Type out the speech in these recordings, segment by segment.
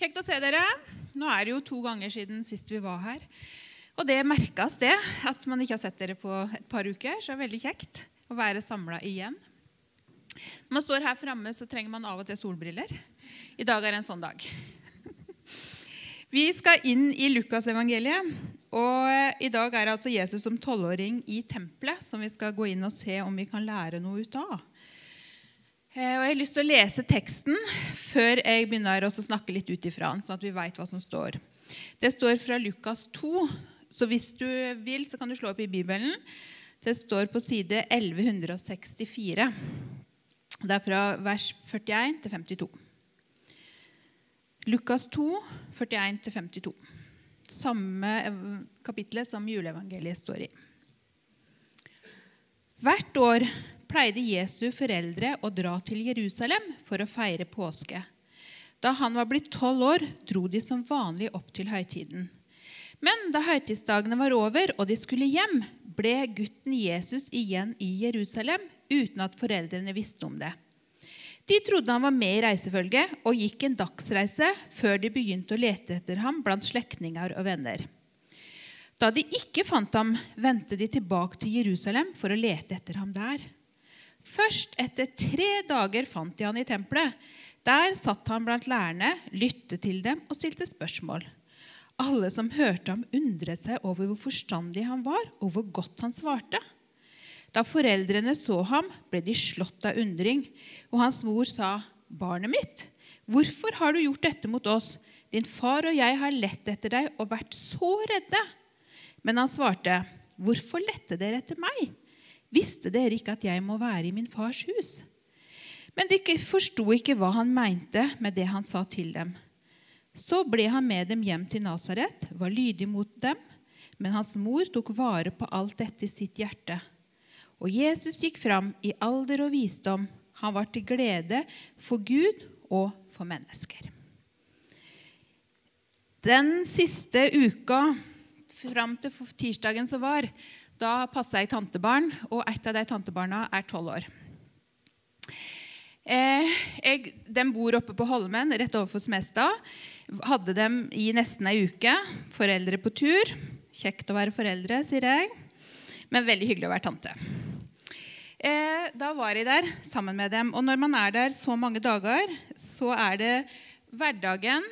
Kjekt å se dere. Nå er det jo to ganger siden sist vi var her. Og det merkes, det, at man ikke har sett dere på et par uker. Så det er veldig kjekt å være samla igjen. Når man står her framme, så trenger man av og til solbriller. I dag er det en sånn dag. Vi skal inn i Lukasevangeliet. Og i dag er det altså Jesus som tolvåring i tempelet som vi skal gå inn og se om vi kan lære noe ut av. Eh, og Jeg har lyst til å lese teksten før jeg begynner å snakke litt ut ifra den, sånn at vi vet hva som står. Det står fra Lukas 2, så hvis du vil, så kan du slå opp i Bibelen. Det står på side 1164. Det er fra vers 41 til 52. Lukas 2, 41 til 52. Samme kapittelet som juleevangeliet står i. Hvert år pleide Jesu foreldre å dra til Jerusalem for å feire påske. Da han var blitt tolv år, dro de som vanlig opp til høytiden. Men da høytidsdagene var over og de skulle hjem, ble gutten Jesus igjen i Jerusalem uten at foreldrene visste om det. De trodde han var med i reisefølget og gikk en dagsreise før de begynte å lete etter ham blant slektninger og venner. Da de ikke fant ham, vendte de tilbake til Jerusalem for å lete etter ham der. Først etter tre dager fant de han i tempelet. Der satt han blant lærerne, lyttet til dem og stilte spørsmål. Alle som hørte ham, undret seg over hvor forstandig han var, og hvor godt han svarte. Da foreldrene så ham, ble de slått av undring, og hans mor sa, 'Barnet mitt, hvorfor har du gjort dette mot oss?' 'Din far og jeg har lett etter deg og vært så redde.' Men han svarte, 'Hvorfor lette dere etter meg?' Visste dere ikke at jeg må være i min fars hus? Men de forsto ikke hva han mente med det han sa til dem. Så ble han med dem hjem til Nasaret, var lydig mot dem, men hans mor tok vare på alt dette i sitt hjerte. Og Jesus gikk fram i alder og visdom. Han var til glede for Gud og for mennesker. Den siste uka fram til tirsdagen som var, da passer jeg tantebarn, og et av de tantebarna er tolv år. Eh, jeg, de bor oppe på Holmen, rett overfor Smestad. Hadde dem i nesten ei uke. Foreldre på tur. Kjekt å være foreldre, sier jeg. Men veldig hyggelig å være tante. Eh, da var jeg der sammen med dem. Og når man er der så mange dager, så er det hverdagen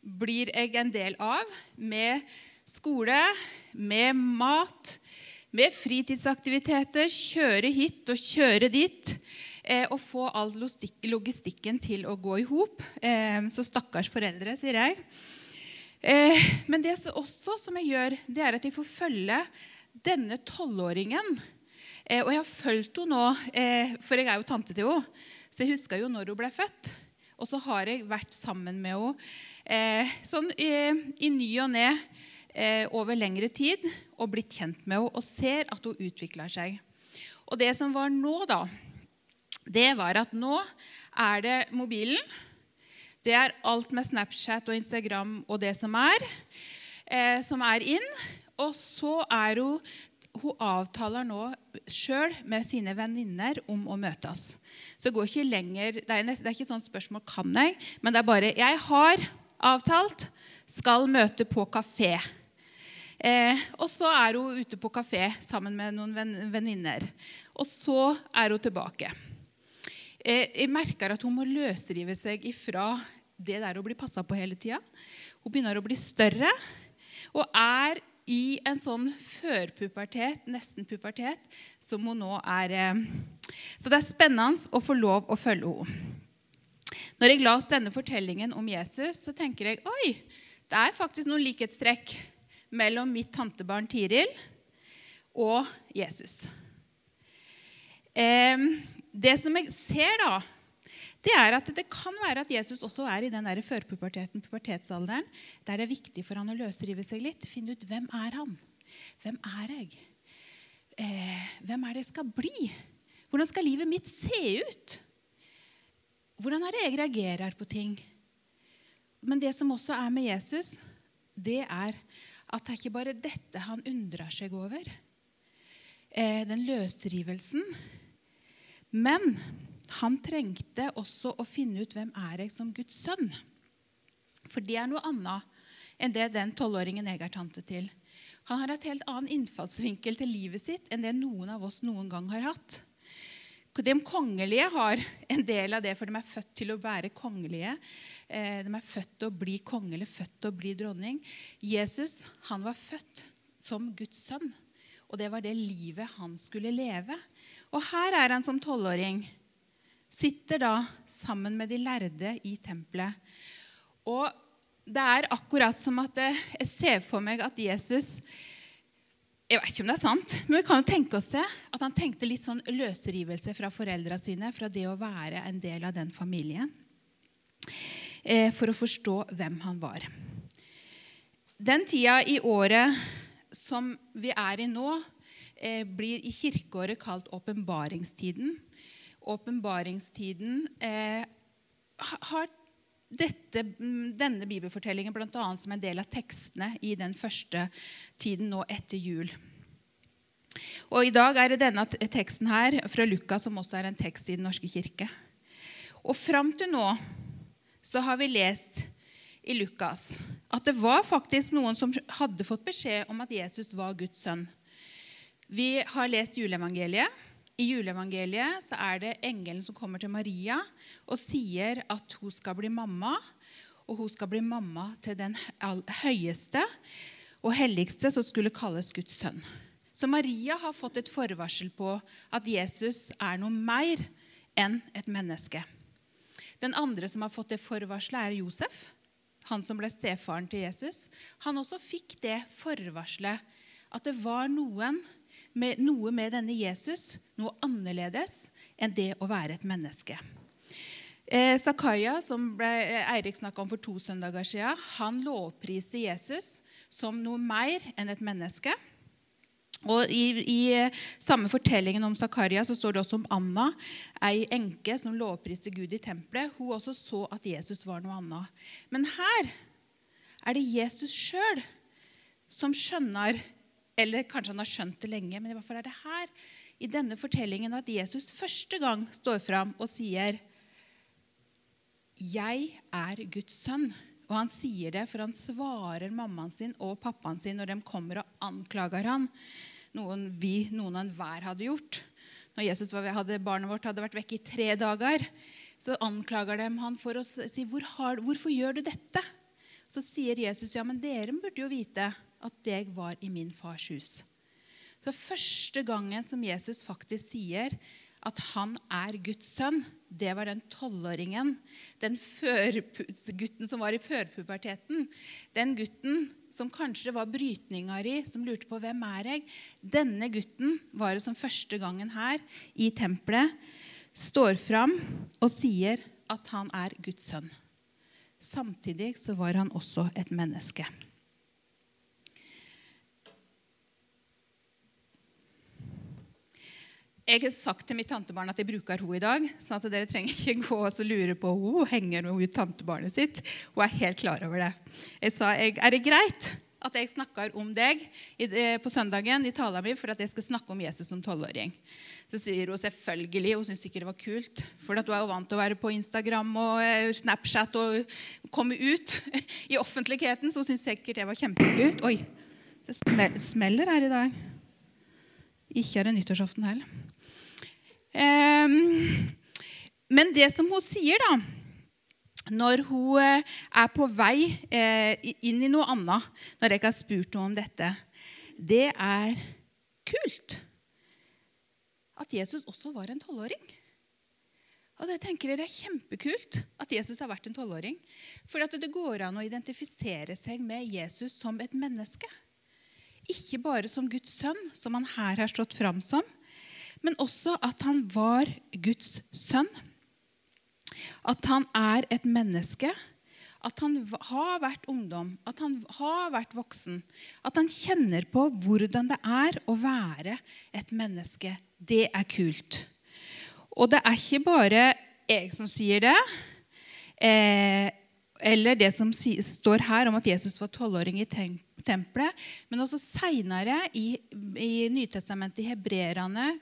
blir jeg en del av med skole, med mat, med fritidsaktiviteter, kjøre hit og kjøre dit. Eh, og få all logistikken til å gå i hop. Eh, så stakkars foreldre, sier jeg. Eh, men det også som jeg gjør, det er at jeg får følge denne tolvåringen. Og jeg har fulgt henne nå, for jeg er jo tante til henne. Så jeg husker jo når hun ble født. Og så har jeg vært sammen med henne sånn i, i ny og ne eh, over lengre tid og blitt kjent med henne og ser at hun utvikler seg. Og det som var nå, da, det var at nå er det mobilen. Det er alt med Snapchat og Instagram og det som er, eh, som er inn. Og så er hun Hun avtaler nå sjøl med sine venninner om å møtes. Så det går ikke lenger Det er, nest, det er ikke sånn spørsmål kan jeg, men det er bare Jeg har avtalt skal møte på kafé. Eh, og så er hun ute på kafé sammen med noen venninner. Og så er hun tilbake. Eh, jeg merker at hun må løsrive seg ifra det der hun blir passa på hele tida. Hun begynner å bli større og er i en sånn førpubertet, nesten pubertet, som hun nå er. Eh. Så det er spennende å få lov å følge henne. Når jeg las denne fortellingen om Jesus, så tenker jeg oi, det er faktisk noen likhetstrekk mellom mitt tantebarn Tiril og Jesus. Det som jeg ser, da, det er at det kan være at Jesus også er i den der førpuberteten, pubertetsalderen, der det er viktig for han å løsrive seg litt. Finne ut hvem er han? Hvem er jeg? Eh, hvem er det jeg skal bli? Hvordan skal livet mitt se ut? Hvordan er det jeg reagerer på ting? Men det som også er med Jesus, det er at det er ikke bare dette han undrer seg over, eh, den løsrivelsen. Men han trengte også å finne ut hvem er jeg som Guds sønn. For det er noe annet enn det den tolvåringen jeg er tante til. Han har et helt annen innfallsvinkel til livet sitt enn det noen av oss noen gang har hatt. De kongelige har en del av det, for de er født til å være kongelige. Eh, de er født til å bli konge eller født til å bli dronning. Jesus han var født som Guds sønn, og det var det livet han skulle leve. Og her er han som tolvåring. Sitter da sammen med de lærde i tempelet. Og det er akkurat som at jeg ser for meg at Jesus jeg vet ikke om det er sant, men vi kan jo tenke oss det. At han tenkte litt sånn løsrivelse fra foreldra sine, fra det å være en del av den familien. Eh, for å forstå hvem han var. Den tida i året som vi er i nå, eh, blir i kirkeåret kalt åpenbaringstiden. Åpenbaringstiden eh, har dette, denne bibelfortellingen bl.a. som en del av tekstene i den første tiden nå etter jul. Og I dag er det denne teksten her fra Lukas som også er en tekst i Den norske kirke. Og Fram til nå så har vi lest i Lukas at det var faktisk noen som hadde fått beskjed om at Jesus var Guds sønn. Vi har lest juleevangeliet. I juleevangeliet så er det engelen som kommer til Maria og sier at hun skal bli mamma. Og hun skal bli mamma til den høyeste og helligste som skulle kalles Guds sønn. Så Maria har fått et forvarsel på at Jesus er noe mer enn et menneske. Den andre som har fått det forvarselet, er Josef, han som ble stefaren til Jesus. Han også fikk det forvarselet at det var noen med, noe med denne Jesus, noe annerledes enn det å være et menneske. Eh, Zakaria, som ble, eh, Eirik snakka om for to søndager siden, han lovpriste Jesus som noe mer enn et menneske. Og I, i eh, samme fortellingen om Zakaria så står det også om Anna, ei enke som lovpriste Gud i tempelet. Hun også så at Jesus var noe annet. Men her er det Jesus sjøl som skjønner Eller kanskje han har skjønt det lenge, men i hvert fall er det her i denne fortellingen at Jesus første gang står fram og sier 'Jeg er Guds sønn'. Og han sier det, for han svarer mammaen sin og pappaen sin når de kommer og anklager han. Noen vi, noen enhver hadde gjort. Når Jesus hadde, barnet vårt hadde vært vekke i tre dager, så anklager de han for å si Hvor har, 'Hvorfor gjør du dette?' Så sier Jesus, 'Ja, men dere burde jo vite at jeg var i min fars hus'. Så første gangen som Jesus faktisk sier at han er Guds sønn, det var den tolvåringen, den gutten som var i førpuberteten. Den gutten som kanskje det var brytninger i, som lurte på hvem er jeg Denne gutten var det som første gangen her i tempelet står fram og sier at han er Guds sønn. Samtidig så var han også et menneske. Jeg har sagt til mitt tantebarn at jeg bruker henne i dag, så at dere trenger ikke gå og lure på hun henger hun ut tantebarnet sitt. Hun er helt klar over det. Jeg sa er det greit at jeg snakker om deg på søndagen i talen min for at jeg skal snakke om Jesus som tolvåring. Så sier hun selvfølgelig. Hun syns sikkert det var kult. For hun er jo vant til å være på Instagram og eh, Snapchat og komme ut i offentligheten, så hun syns sikkert det var kjempekult. Oi, det smeller her i dag. Ikke er det nyttårsaften heller. Ehm, men det som hun sier, da når hun eh, er på vei eh, inn i noe annet, når jeg ikke har spurt noe om dette, det er kult at Jesus også var en tolvåring. Og det tenker dere er kjempekult at Jesus har vært en tolvåring. For det går an å identifisere seg med Jesus som et menneske. Ikke bare som Guds sønn, som han her har stått fram som, men også at han var Guds sønn. At han er et menneske. At han har vært ungdom, at han har vært voksen. At han kjenner på hvordan det er å være et menneske. Det er kult. Og det er ikke bare jeg som sier det, eh, eller det som står her om at Jesus var tolvåring i tempelet, men også seinere i, i Nytestamentet, i hebreerne,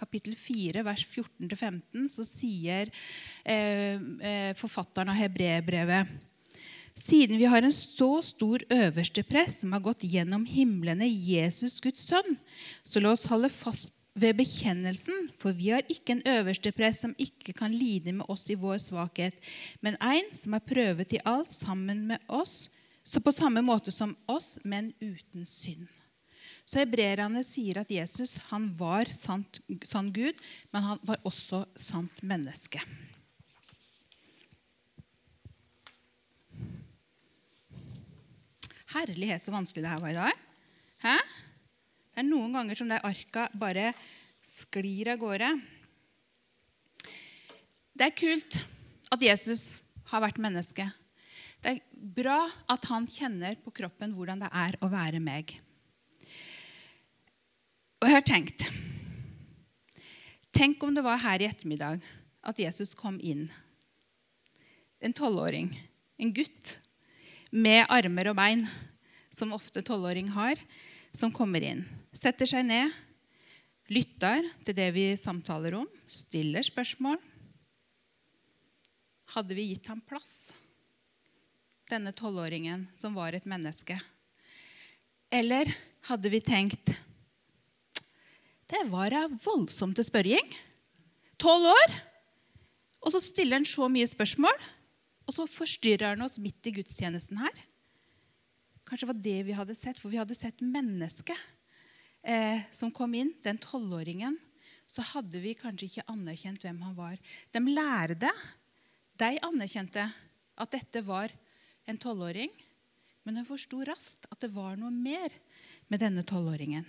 kapittel 4, vers 14-15, så sier eh, eh, forfatteren av hebreerbrevet Siden vi har en så stor øverste press som har gått gjennom himlene, Jesus Guds sønn, så la oss holde fast ved bekjennelsen, for vi har ikke en øverste press som ikke kan lide med oss i vår svakhet, men en som er prøvet i alt sammen med oss, så på samme måte som oss, men uten synd. Så Hebreerne sier at Jesus han var sant, sann Gud, men han var også sant menneske. Herlighet, så vanskelig det her var i dag. Hæ? Det er noen ganger som det arka bare sklir av gårde. Det er kult at Jesus har vært menneske. Det er bra at han kjenner på kroppen hvordan det er å være meg. Og jeg har tenkt Tenk om det var her i ettermiddag at Jesus kom inn. En tolvåring, en gutt med armer og bein, som ofte tolvåring har, som kommer inn. Setter seg ned, lytter til det vi samtaler om, stiller spørsmål. Hadde vi gitt ham plass, denne tolvåringen som var et menneske? Eller hadde vi tenkt det var ei voldsomt til spørring. Tolv år. Og så stiller han så mye spørsmål, og så forstyrrer han oss midt i gudstjenesten her. Kanskje det var det vi hadde sett, for vi hadde sett mennesket eh, som kom inn, den tolvåringen. Så hadde vi kanskje ikke anerkjent hvem han var. De lærde, de anerkjente at dette var en tolvåring, men de forsto raskt at det var noe mer med denne tolvåringen.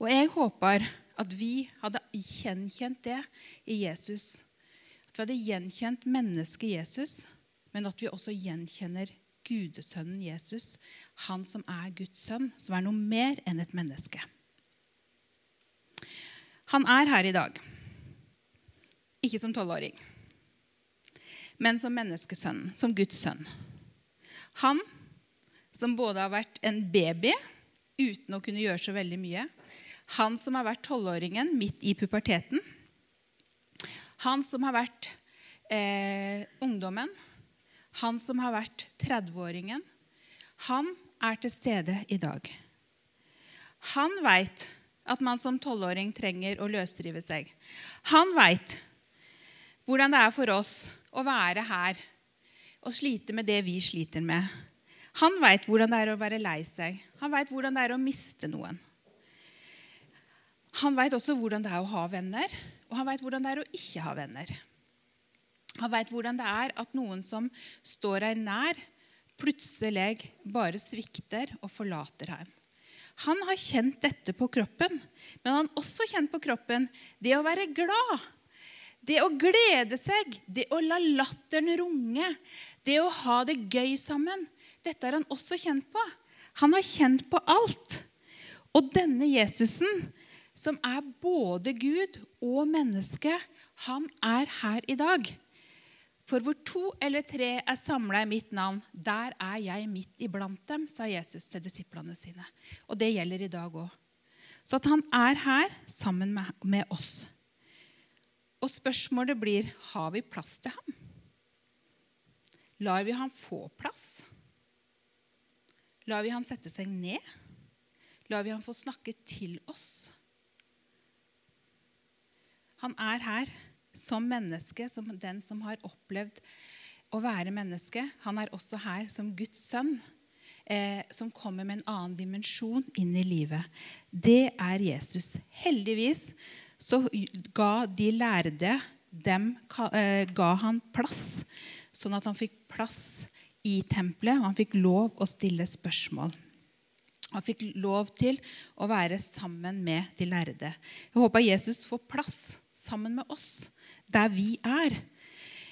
Og jeg håper at vi hadde gjenkjent det i Jesus. At vi hadde gjenkjent mennesket Jesus, men at vi også gjenkjenner gudesønnen Jesus, han som er Guds sønn, som er noe mer enn et menneske. Han er her i dag, ikke som tolvåring, men som menneskesønn, som Guds sønn. Han som både har vært en baby uten å kunne gjøre så veldig mye, han som har vært tolvåringen midt i puberteten. Han som har vært eh, ungdommen. Han som har vært 30-åringen. Han er til stede i dag. Han veit at man som tolvåring trenger å løsrive seg. Han veit hvordan det er for oss å være her og slite med det vi sliter med. Han veit hvordan det er å være lei seg. Han veit hvordan det er å miste noen. Han veit også hvordan det er å ha venner, og han veit hvordan det er å ikke ha venner. Han veit hvordan det er at noen som står deg nær, plutselig bare svikter og forlater ham. Han har kjent dette på kroppen, men han har også kjent på kroppen det å være glad. Det å glede seg, det å la latteren runge, det å ha det gøy sammen. Dette har han også kjent på. Han har kjent på alt. Og denne Jesusen som er både Gud og menneske, han er her i dag. For hvor to eller tre er samla i mitt navn, der er jeg midt iblant dem, sa Jesus til disiplene sine. Og det gjelder i dag òg. Så at han er her sammen med, oss. Og spørsmålet blir har vi plass til ham. Lar vi ham få plass? Lar vi ham sette seg ned? Lar vi ham få snakke til oss? Han er her som menneske, som den som har opplevd å være menneske. Han er også her som Guds sønn, eh, som kommer med en annen dimensjon inn i livet. Det er Jesus. Heldigvis så ga de lærde dem eh, ga han plass, sånn at han fikk plass i tempelet, og han fikk lov å stille spørsmål. Han fikk lov til å være sammen med de lærde. Jeg håper Jesus får plass sammen med oss der vi er.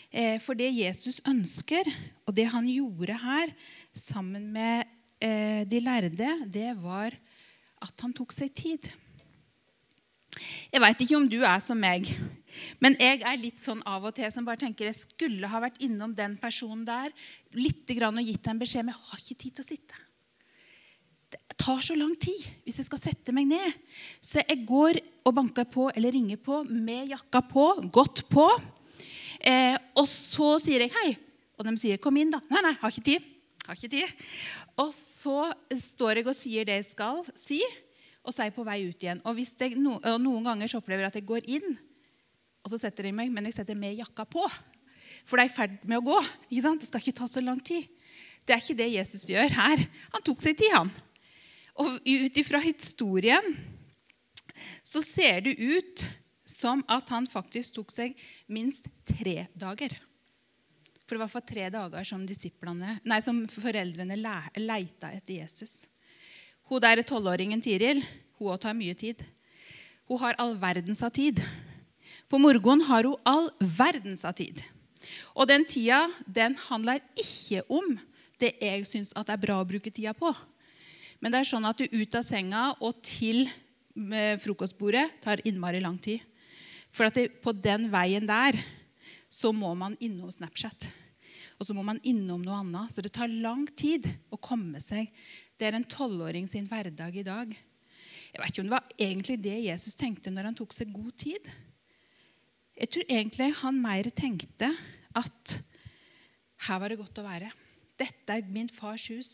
Eh, for det Jesus ønsker, og det han gjorde her sammen med eh, de lærde, det var at han tok seg tid. Jeg veit ikke om du er som meg, men jeg er litt sånn av og til som bare tenker jeg skulle ha vært innom den personen der litt grann og gitt en beskjed, men jeg har ikke tid til å sitte tar så lang tid hvis jeg skal sette meg ned. Så jeg går og banker på eller ringer på med jakka på, godt på. Eh, og så sier jeg hei. Og de sier 'kom inn', da. 'Nei, nei, har ikke tid'. Har ikke tid. Og så står jeg og sier det jeg skal si, og så er jeg på vei ut igjen. Og, jeg, og Noen ganger så opplever jeg at jeg går inn, og så setter jeg meg, men jeg setter med jakka på. For det er i ferd med å gå. ikke sant? Det skal ikke ta så lang tid. Det er ikke det Jesus gjør her. Han tok seg tid, han. Og ut ifra historien så ser det ut som at han faktisk tok seg minst tre dager. For det var for tre dager som, nei, som foreldrene leita etter Jesus. Hun der tolvåringen Tiril hun tar mye tid. Hun har all verdens av tid. På morgenen har hun all verdens av tid. Og den tida den handler ikke om det jeg syns er bra å bruke tida på. Men det er sånn at du ut av senga og til eh, frokostbordet tar innmari lang tid. For at det, på den veien der så må man innom Snapchat. Og så må man innom noe annet. Så det tar lang tid å komme seg. Det er en tolvåring sin hverdag i dag. Jeg vet ikke om det var egentlig det Jesus tenkte når han tok seg god tid. Jeg tror egentlig han mer tenkte at her var det godt å være. Dette er min fars hus.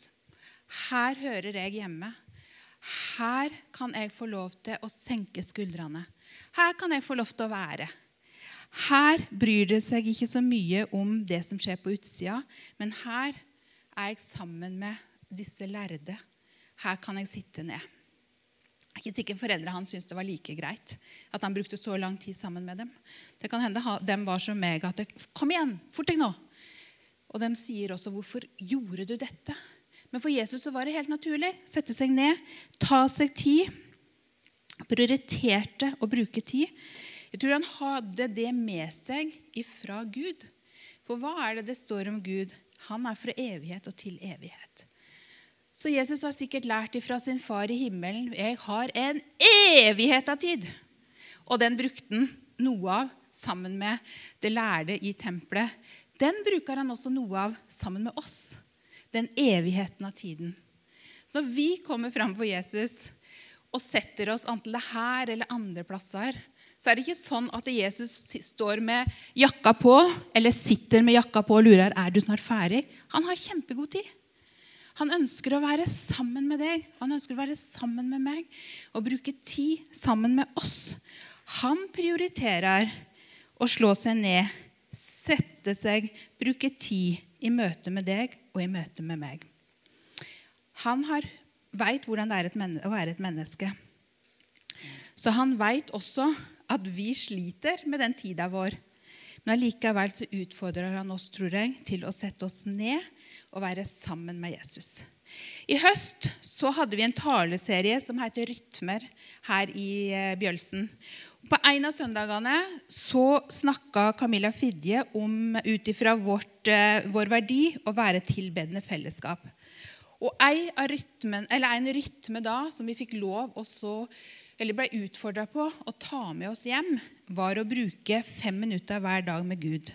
Her hører jeg hjemme. Her kan jeg få lov til å senke skuldrene. Her kan jeg få lov til å være. Her bryr det seg ikke så mye om det som skjer på utsida, men her er jeg sammen med disse lærde. Her kan jeg sitte ned. Jeg er ikke sikker foreldrene hans syntes det var like greit at han brukte så lang tid sammen med dem. Det kan hende de var som meg at det, 'Kom igjen, fort deg nå.' Og de sier også 'Hvorfor gjorde du dette?' Men for Jesus så var det helt naturlig. Sette seg ned, ta seg tid. Prioriterte å bruke tid. Jeg tror han hadde det med seg ifra Gud. For hva er det det står om Gud? Han er fra evighet og til evighet. Så Jesus har sikkert lært ifra sin far i himmelen jeg har en evighet av tid. Og den brukte han noe av sammen med det lærde i tempelet. Den bruker han også noe av sammen med oss den evigheten av tiden. Så vi kommer fram for Jesus og setter oss enten det her eller andre plasser, så er det ikke sånn at Jesus står med jakka på eller sitter med jakka på og lurer er du snart ferdig. Han har kjempegod tid. Han ønsker å være sammen med deg, han ønsker å være sammen med meg og bruke tid sammen med oss. Han prioriterer å slå seg ned, sette seg, bruke tid i møte med deg og i møte med meg. Han veit hvordan det er å være et menneske. Så han veit også at vi sliter med den tida vår. Men allikevel så utfordrer han oss, tror jeg, til å sette oss ned og være sammen med Jesus. I høst så hadde vi en taleserie som heter Rytmer her i eh, Bjølsen. På en av søndagene så snakka Camilla Fidje om ut ifra eh, vår verdi å være tilbedende fellesskap. Og en, rytmen, en rytme da som vi fikk lov også, eller ble utfordra på å ta med oss hjem, var å bruke fem minutter hver dag med Gud.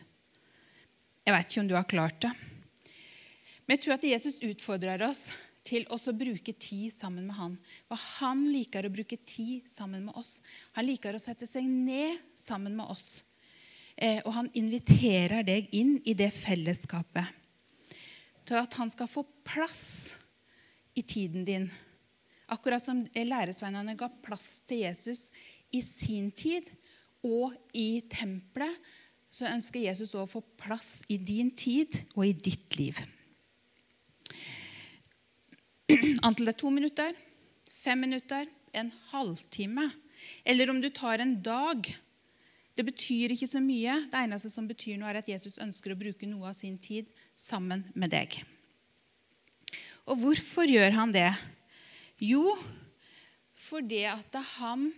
Jeg vet ikke om du har klart det. Men jeg tror at Jesus utfordrer oss til å bruke tid sammen med han. For han liker å bruke tid sammen med oss. Han liker å sette seg ned sammen med oss. Eh, og han inviterer deg inn i det fellesskapet. Til at han skal få plass i tiden din. Akkurat som læresveinene ga plass til Jesus i sin tid og i tempelet, så ønsker Jesus å få plass i din tid og i ditt liv. Antall det er to minutter, fem minutter, en halvtime. Eller om du tar en dag. Det betyr ikke så mye. Det eneste som betyr noe, er at Jesus ønsker å bruke noe av sin tid sammen med deg. Og hvorfor gjør han det? Jo, fordi at han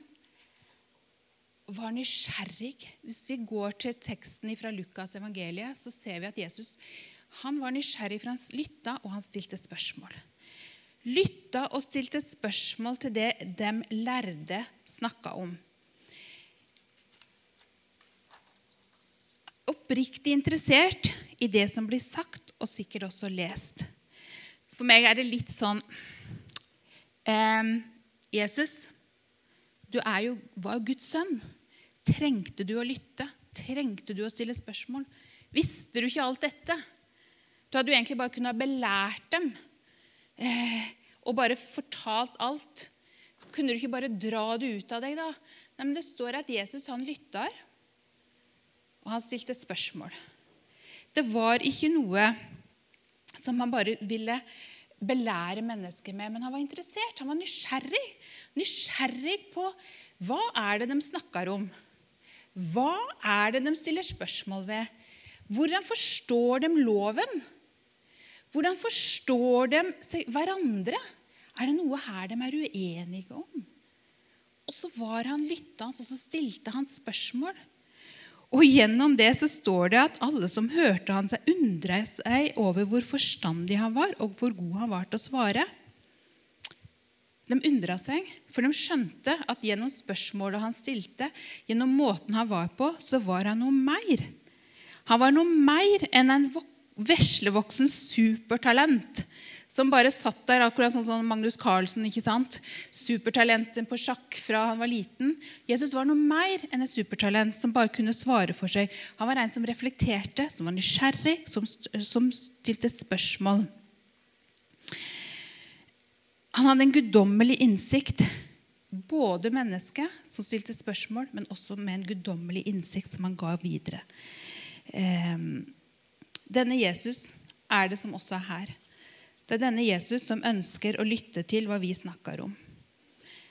var nysgjerrig. Hvis vi går til teksten fra Lukas evangeliet, så ser vi at Jesus han var nysgjerrig, for han lytta, og han stilte spørsmål lytta og stilte spørsmål til det de lærde snakka om. Oppriktig interessert i det som blir sagt, og sikkert også lest. For meg er det litt sånn eh, Jesus, du jo, var jo Guds sønn. Trengte du å lytte? Trengte du å stille spørsmål? Visste du ikke alt dette? Du hadde jo egentlig bare kunnet belært dem og bare fortalt alt. Kunne du ikke bare dra det ut av deg, da? Nei, men Det står at Jesus han lytter, og han stilte spørsmål. Det var ikke noe som han bare ville belære mennesker med, men han var interessert. Han var nysgjerrig. Nysgjerrig på hva er det de snakker om. Hva er det de stiller spørsmål ved? Hvordan forstår de loven? Hvordan forstår de hverandre? Er det noe her de er uenige om? Og så var han lyttende, og så stilte han spørsmål. Og gjennom det så står det at alle som hørte han seg, undra seg over hvor forstandig han var, og hvor god han var til å svare. De undra seg, for de skjønte at gjennom spørsmålet han stilte, gjennom måten han var på, så var han noe mer. Han var noe mer enn en veslevoksen supertalent som bare satt der, akkurat sånn som Magnus Carlsen. ikke sant? Supertalenten på sjakk fra han var liten. Jesus var noe mer enn et supertalent som bare kunne svare for seg. Han var en som reflekterte, som var nysgjerrig, som, som stilte spørsmål. Han hadde en guddommelig innsikt. Både mennesket som stilte spørsmål, men også med en guddommelig innsikt som han ga videre. Ehm, denne Jesus er det som også er her. Det er denne Jesus som ønsker å lytte til hva vi snakker om.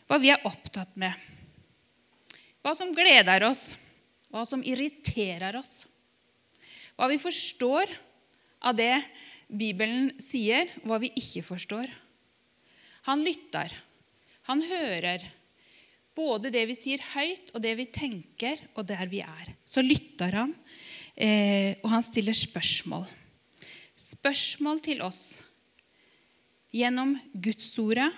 Hva vi er opptatt med. Hva som gleder oss, hva som irriterer oss. Hva vi forstår av det Bibelen sier, og hva vi ikke forstår. Han lytter. Han hører. Både det vi sier høyt, og det vi tenker, og der vi er. Så lytter han, eh, og han stiller spørsmål. Spørsmål til oss gjennom Gudsordet,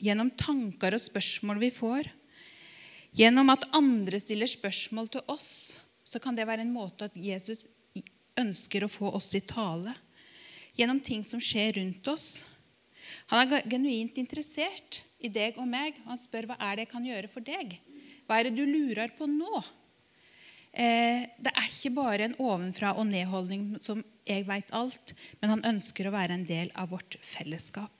gjennom tanker og spørsmål vi får, gjennom at andre stiller spørsmål til oss, så kan det være en måte at Jesus ønsker å få oss i tale. Gjennom ting som skjer rundt oss. Han er genuint interessert i deg og meg. og Han spør hva er det jeg kan gjøre for deg. Hva er det du lurer på nå? Eh, det er ikke bare en ovenfra og ned-holdning som 'jeg veit alt', men han ønsker å være en del av vårt fellesskap.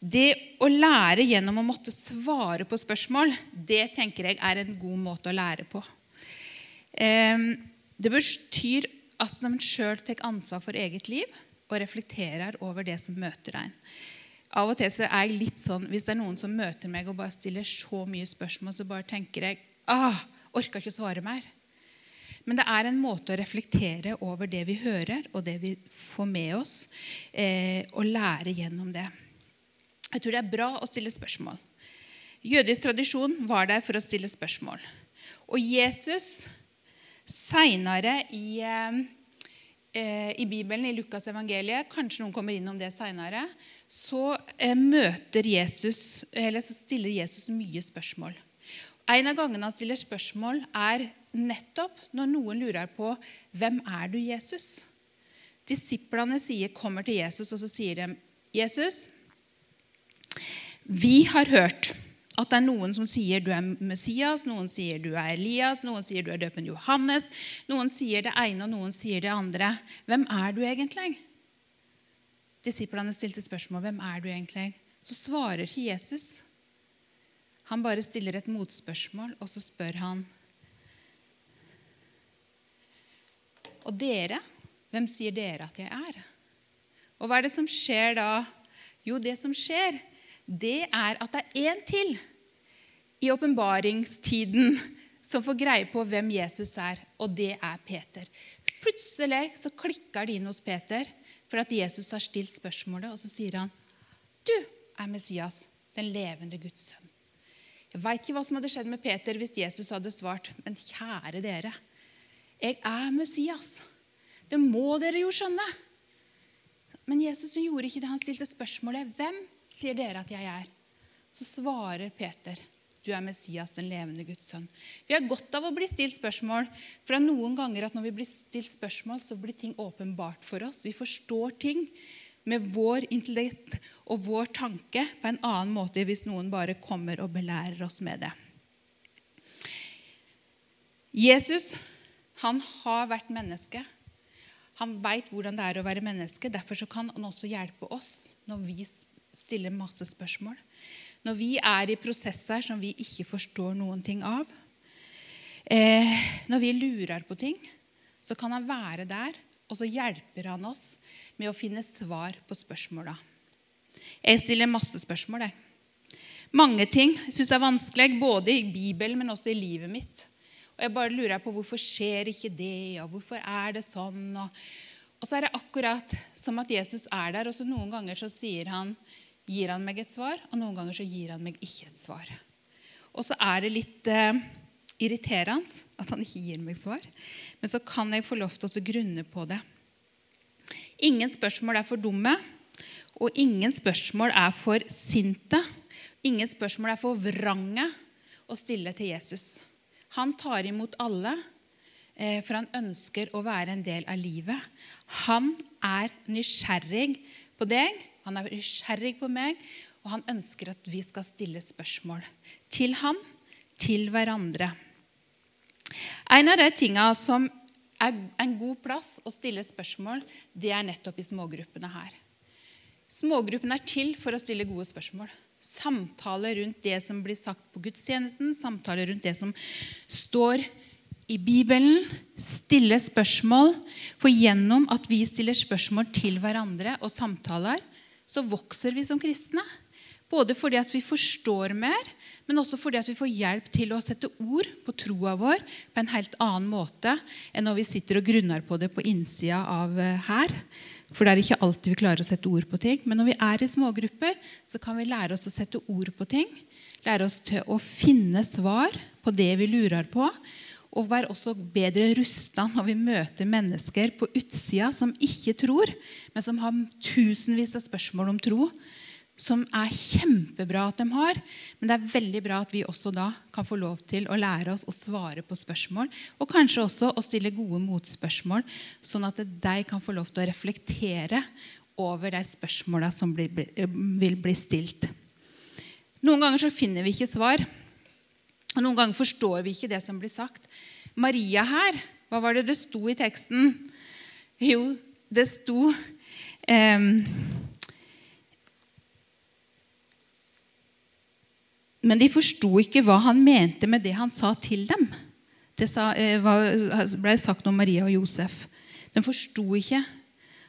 Det å lære gjennom å måtte svare på spørsmål, det tenker jeg er en god måte å lære på. Eh, det betyr at man sjøl tar ansvar for eget liv og reflekterer over det som møter en. Av og til så er jeg litt sånn, Hvis det er noen som møter meg og bare stiller så mye spørsmål, så bare tenker jeg ah, orker ikke svare mer. Men det er en måte å reflektere over det vi hører, og det vi får med oss, eh, og lære gjennom det. Jeg tror det er bra å stille spørsmål. Jødisk tradisjon var der for å stille spørsmål. Og Jesus seinere i eh, Eh, i Bibelen, i Lukas evangeliet, kanskje noen kommer innom det seinere, så, eh, så stiller Jesus mye spørsmål. En av gangene han stiller spørsmål, er nettopp når noen lurer på hvem er du, Jesus? Disiplene sier, kommer til Jesus, og så sier de, 'Jesus, vi har hørt' at det er noen som sier du er Messias, noen sier du er Elias, noen sier du er døpen Johannes, noen sier det ene, og noen sier det andre. Hvem er du egentlig? Disiplene stilte spørsmål hvem er du egentlig? Så svarer Jesus. Han bare stiller et motspørsmål, og så spør han Og dere? Hvem sier dere at jeg er? Og hva er det som skjer da? Jo, det som skjer, det er at det er én til i åpenbaringstiden som får greie på hvem Jesus er, og det er Peter. Plutselig så klikker det inn hos Peter for at Jesus har stilt spørsmålet, og så sier han, 'Du er Messias, den levende Guds sønn'. Jeg veit ikke hva som hadde skjedd med Peter hvis Jesus hadde svart, men kjære dere, jeg er Messias. Det må dere jo skjønne. Men Jesus gjorde ikke det. Han stilte spørsmålet, 'Hvem sier dere at jeg er? Så svarer Peter, du er Messias, den levende Guds sønn. Vi har godt av å bli stilt spørsmål. For det er noen ganger at når vi blir stilt spørsmål, så blir ting åpenbart for oss. Vi forstår ting med vår intellekt og vår tanke på en annen måte hvis noen bare kommer og belærer oss med det. Jesus han har vært menneske. Han veit hvordan det er å være menneske. Derfor kan han også hjelpe oss når vi stiller masse spørsmål. Når vi er i prosesser som vi ikke forstår noen ting av. Eh, når vi lurer på ting, så kan han være der, og så hjelper han oss med å finne svar på spørsmåla. Jeg stiller masse spørsmål. Jeg. Mange ting syns jeg er vanskelig, både i Bibelen, men også i livet mitt. Og jeg bare lurer på hvorfor skjer ikke det, og hvorfor er det sånn? Og, og så er det akkurat som at Jesus er der, og så noen ganger så han, gir han meg et svar, og noen ganger så gir han meg ikke et svar. Og så er det litt eh, irriterende at han ikke gir meg svar, men så kan jeg få lov til å grunne på det. Ingen spørsmål er for dumme, og ingen spørsmål er for sinte. Ingen spørsmål er for vrange å stille til Jesus. Han tar imot alle, eh, for han ønsker å være en del av livet. Han er nysgjerrig på deg, han er nysgjerrig på meg, og han ønsker at vi skal stille spørsmål til han, til hverandre. En av de tingene som er en god plass å stille spørsmål, det er nettopp i smågruppene her. Smågruppene er til for å stille gode spørsmål samtale rundt det som blir sagt på gudstjenesten, samtale rundt det som står i Bibelen, stille spørsmål. For gjennom at vi stiller spørsmål til hverandre og samtaler, så vokser vi som kristne. Både fordi at vi forstår mer, men også fordi at vi får hjelp til å sette ord på troa vår på en helt annen måte enn når vi sitter og grunner på det på innsida av eh, her. For det er ikke alltid vi klarer å sette ord på ting. Men når vi er i smågrupper, så kan vi lære oss å sette ord på ting. Lære oss til å finne svar på det vi lurer på. Og være også bedre rusta når vi møter mennesker på utsida som ikke tror, men som har tusenvis av spørsmål om tro som er kjempebra at de har. Men det er veldig bra at vi også da kan få lov til å lære oss å svare på spørsmål. Og kanskje også å stille gode motspørsmål, sånn at de kan få lov til å reflektere over de spørsmåla som blir, vil bli stilt. Noen ganger så finner vi ikke svar. Og noen ganger forstår vi ikke det som blir sagt. Maria her, hva var det det sto i teksten? Jo, det sto eh, Men de forsto ikke hva han mente med det han sa til dem. Det eh, ble sagt om Maria og Josef. De forsto ikke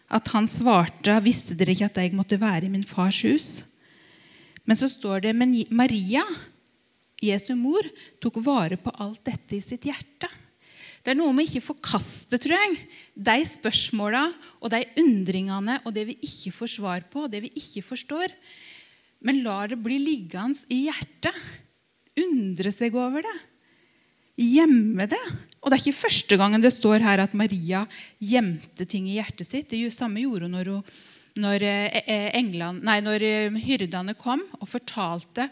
at han svarte 'Visste dere ikke at jeg måtte være i min fars hus?' Men så står det men Maria, Jesu mor, tok vare på alt dette i sitt hjerte. Det er noe med ikke forkaste, tror jeg, de spørsmåla og de undringene og det vi ikke får svar på, og det vi ikke forstår. Men lar det bli liggende i hjertet. Undre seg over det. Gjemme det. Og det er ikke første gangen det står her at Maria gjemte ting i hjertet sitt. Det samme gjorde hun når, hun, når, eh, eh, England, nei, når eh, hyrdene kom og fortalte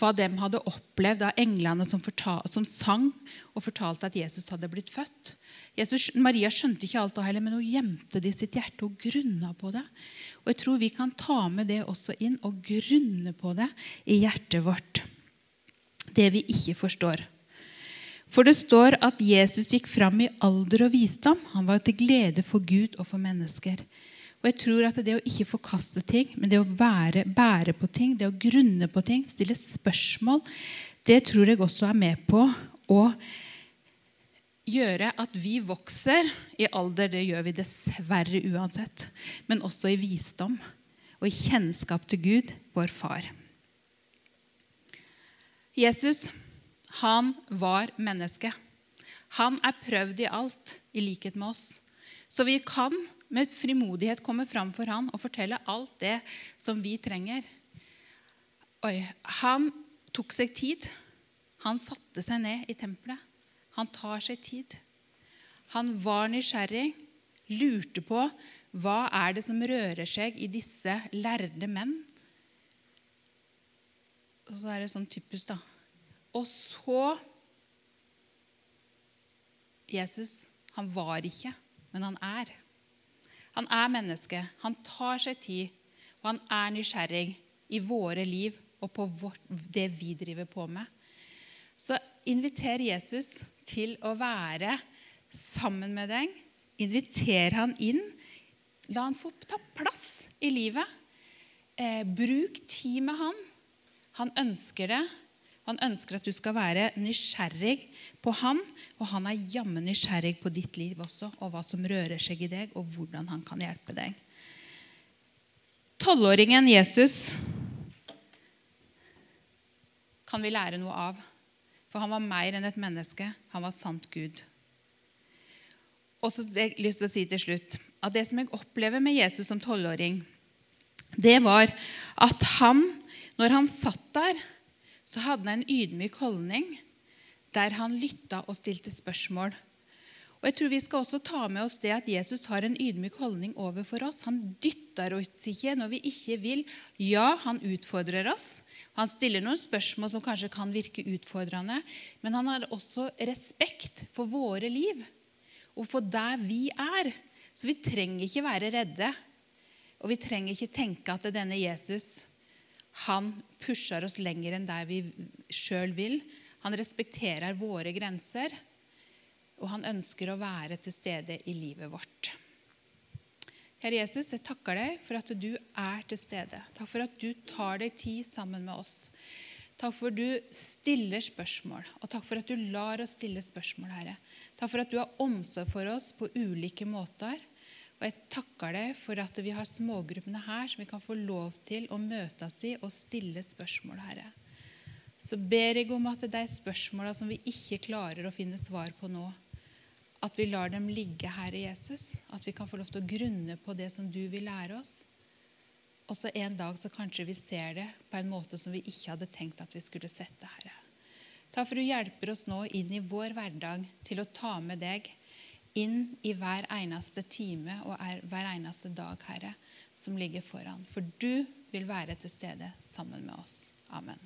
hva de hadde opplevd av englene som, fortal, som, sang og fortalte at Jesus hadde blitt født. Jesus, Maria skjønte ikke alt, heller, men hun gjemte det i sitt hjerte og grunna på det. Og jeg tror vi kan ta med det også inn og grunne på det i hjertet vårt. Det vi ikke forstår. For det står at Jesus gikk fram i alder og visdom. Han var til glede for Gud og for mennesker. Og jeg tror at Det å ikke forkaste ting, men det å være, bære på ting, det å grunne på ting, stille spørsmål, det tror jeg også er med på å gjøre at vi vokser i alder. Det gjør vi dessverre uansett. Men også i visdom og i kjennskap til Gud, vår far. Jesus, han var menneske. Han er prøvd i alt, i likhet med oss. Så vi kan med frimodighet komme fram for han og fortelle alt det som vi trenger. Oi, han tok seg tid. Han satte seg ned i tempelet. Han tar seg tid. Han var nysgjerrig, lurte på hva er det som rører seg i disse lærde menn. Og så er det sånn typisk, da. Og så Jesus, han var ikke, men han er. Han er menneske. Han tar seg tid, og han er nysgjerrig i våre liv og på vårt, det vi driver på med. Så inviter Jesus til å være sammen med deg Inviter han inn. La han få ta plass i livet. Eh, bruk tid med han. Han ønsker det. Han ønsker at du skal være nysgjerrig på han, og han er jammen nysgjerrig på ditt liv også, og hva som rører seg i deg, og hvordan han kan hjelpe deg. Tolvåringen Jesus kan vi lære noe av. For han var mer enn et menneske. Han var sant Gud. Og så har jeg lyst til å si til slutt at Det som jeg opplever med Jesus som tolvåring, det var at han, når han satt der, så hadde han en ydmyk holdning der han lytta og stilte spørsmål. Og jeg tror Vi skal også ta med oss det at Jesus har en ydmyk holdning overfor oss. Han dytter oss ikke når vi ikke vil. Ja, han utfordrer oss. Han stiller noen spørsmål som kanskje kan virke utfordrende. Men han har også respekt for våre liv og for der vi er. Så vi trenger ikke være redde. Og vi trenger ikke tenke at denne Jesus han pusher oss lenger enn der vi sjøl vil. Han respekterer våre grenser, og han ønsker å være til stede i livet vårt. Herre Jesus, jeg takker deg for at du er til stede. Takk for at du tar deg tid sammen med oss. Takk for at du stiller spørsmål, og takk for at du lar oss stille spørsmål, Herre. Takk for at du har omsorg for oss på ulike måter. Og jeg takker deg for at vi har smågruppene her som vi kan få lov til å møtes i og stille spørsmål, Herre. Så ber jeg om at de spørsmåla som vi ikke klarer å finne svar på nå, at vi lar dem ligge, Herre Jesus. At vi kan få lov til å grunne på det som du vil lære oss. Og så en dag så kanskje vi ser det på en måte som vi ikke hadde tenkt at vi skulle sett det, Herre. Takk for du hjelper oss nå inn i vår hverdag til å ta med deg inn i hver eneste time og hver eneste dag, Herre, som ligger foran. For du vil være til stede sammen med oss. Amen.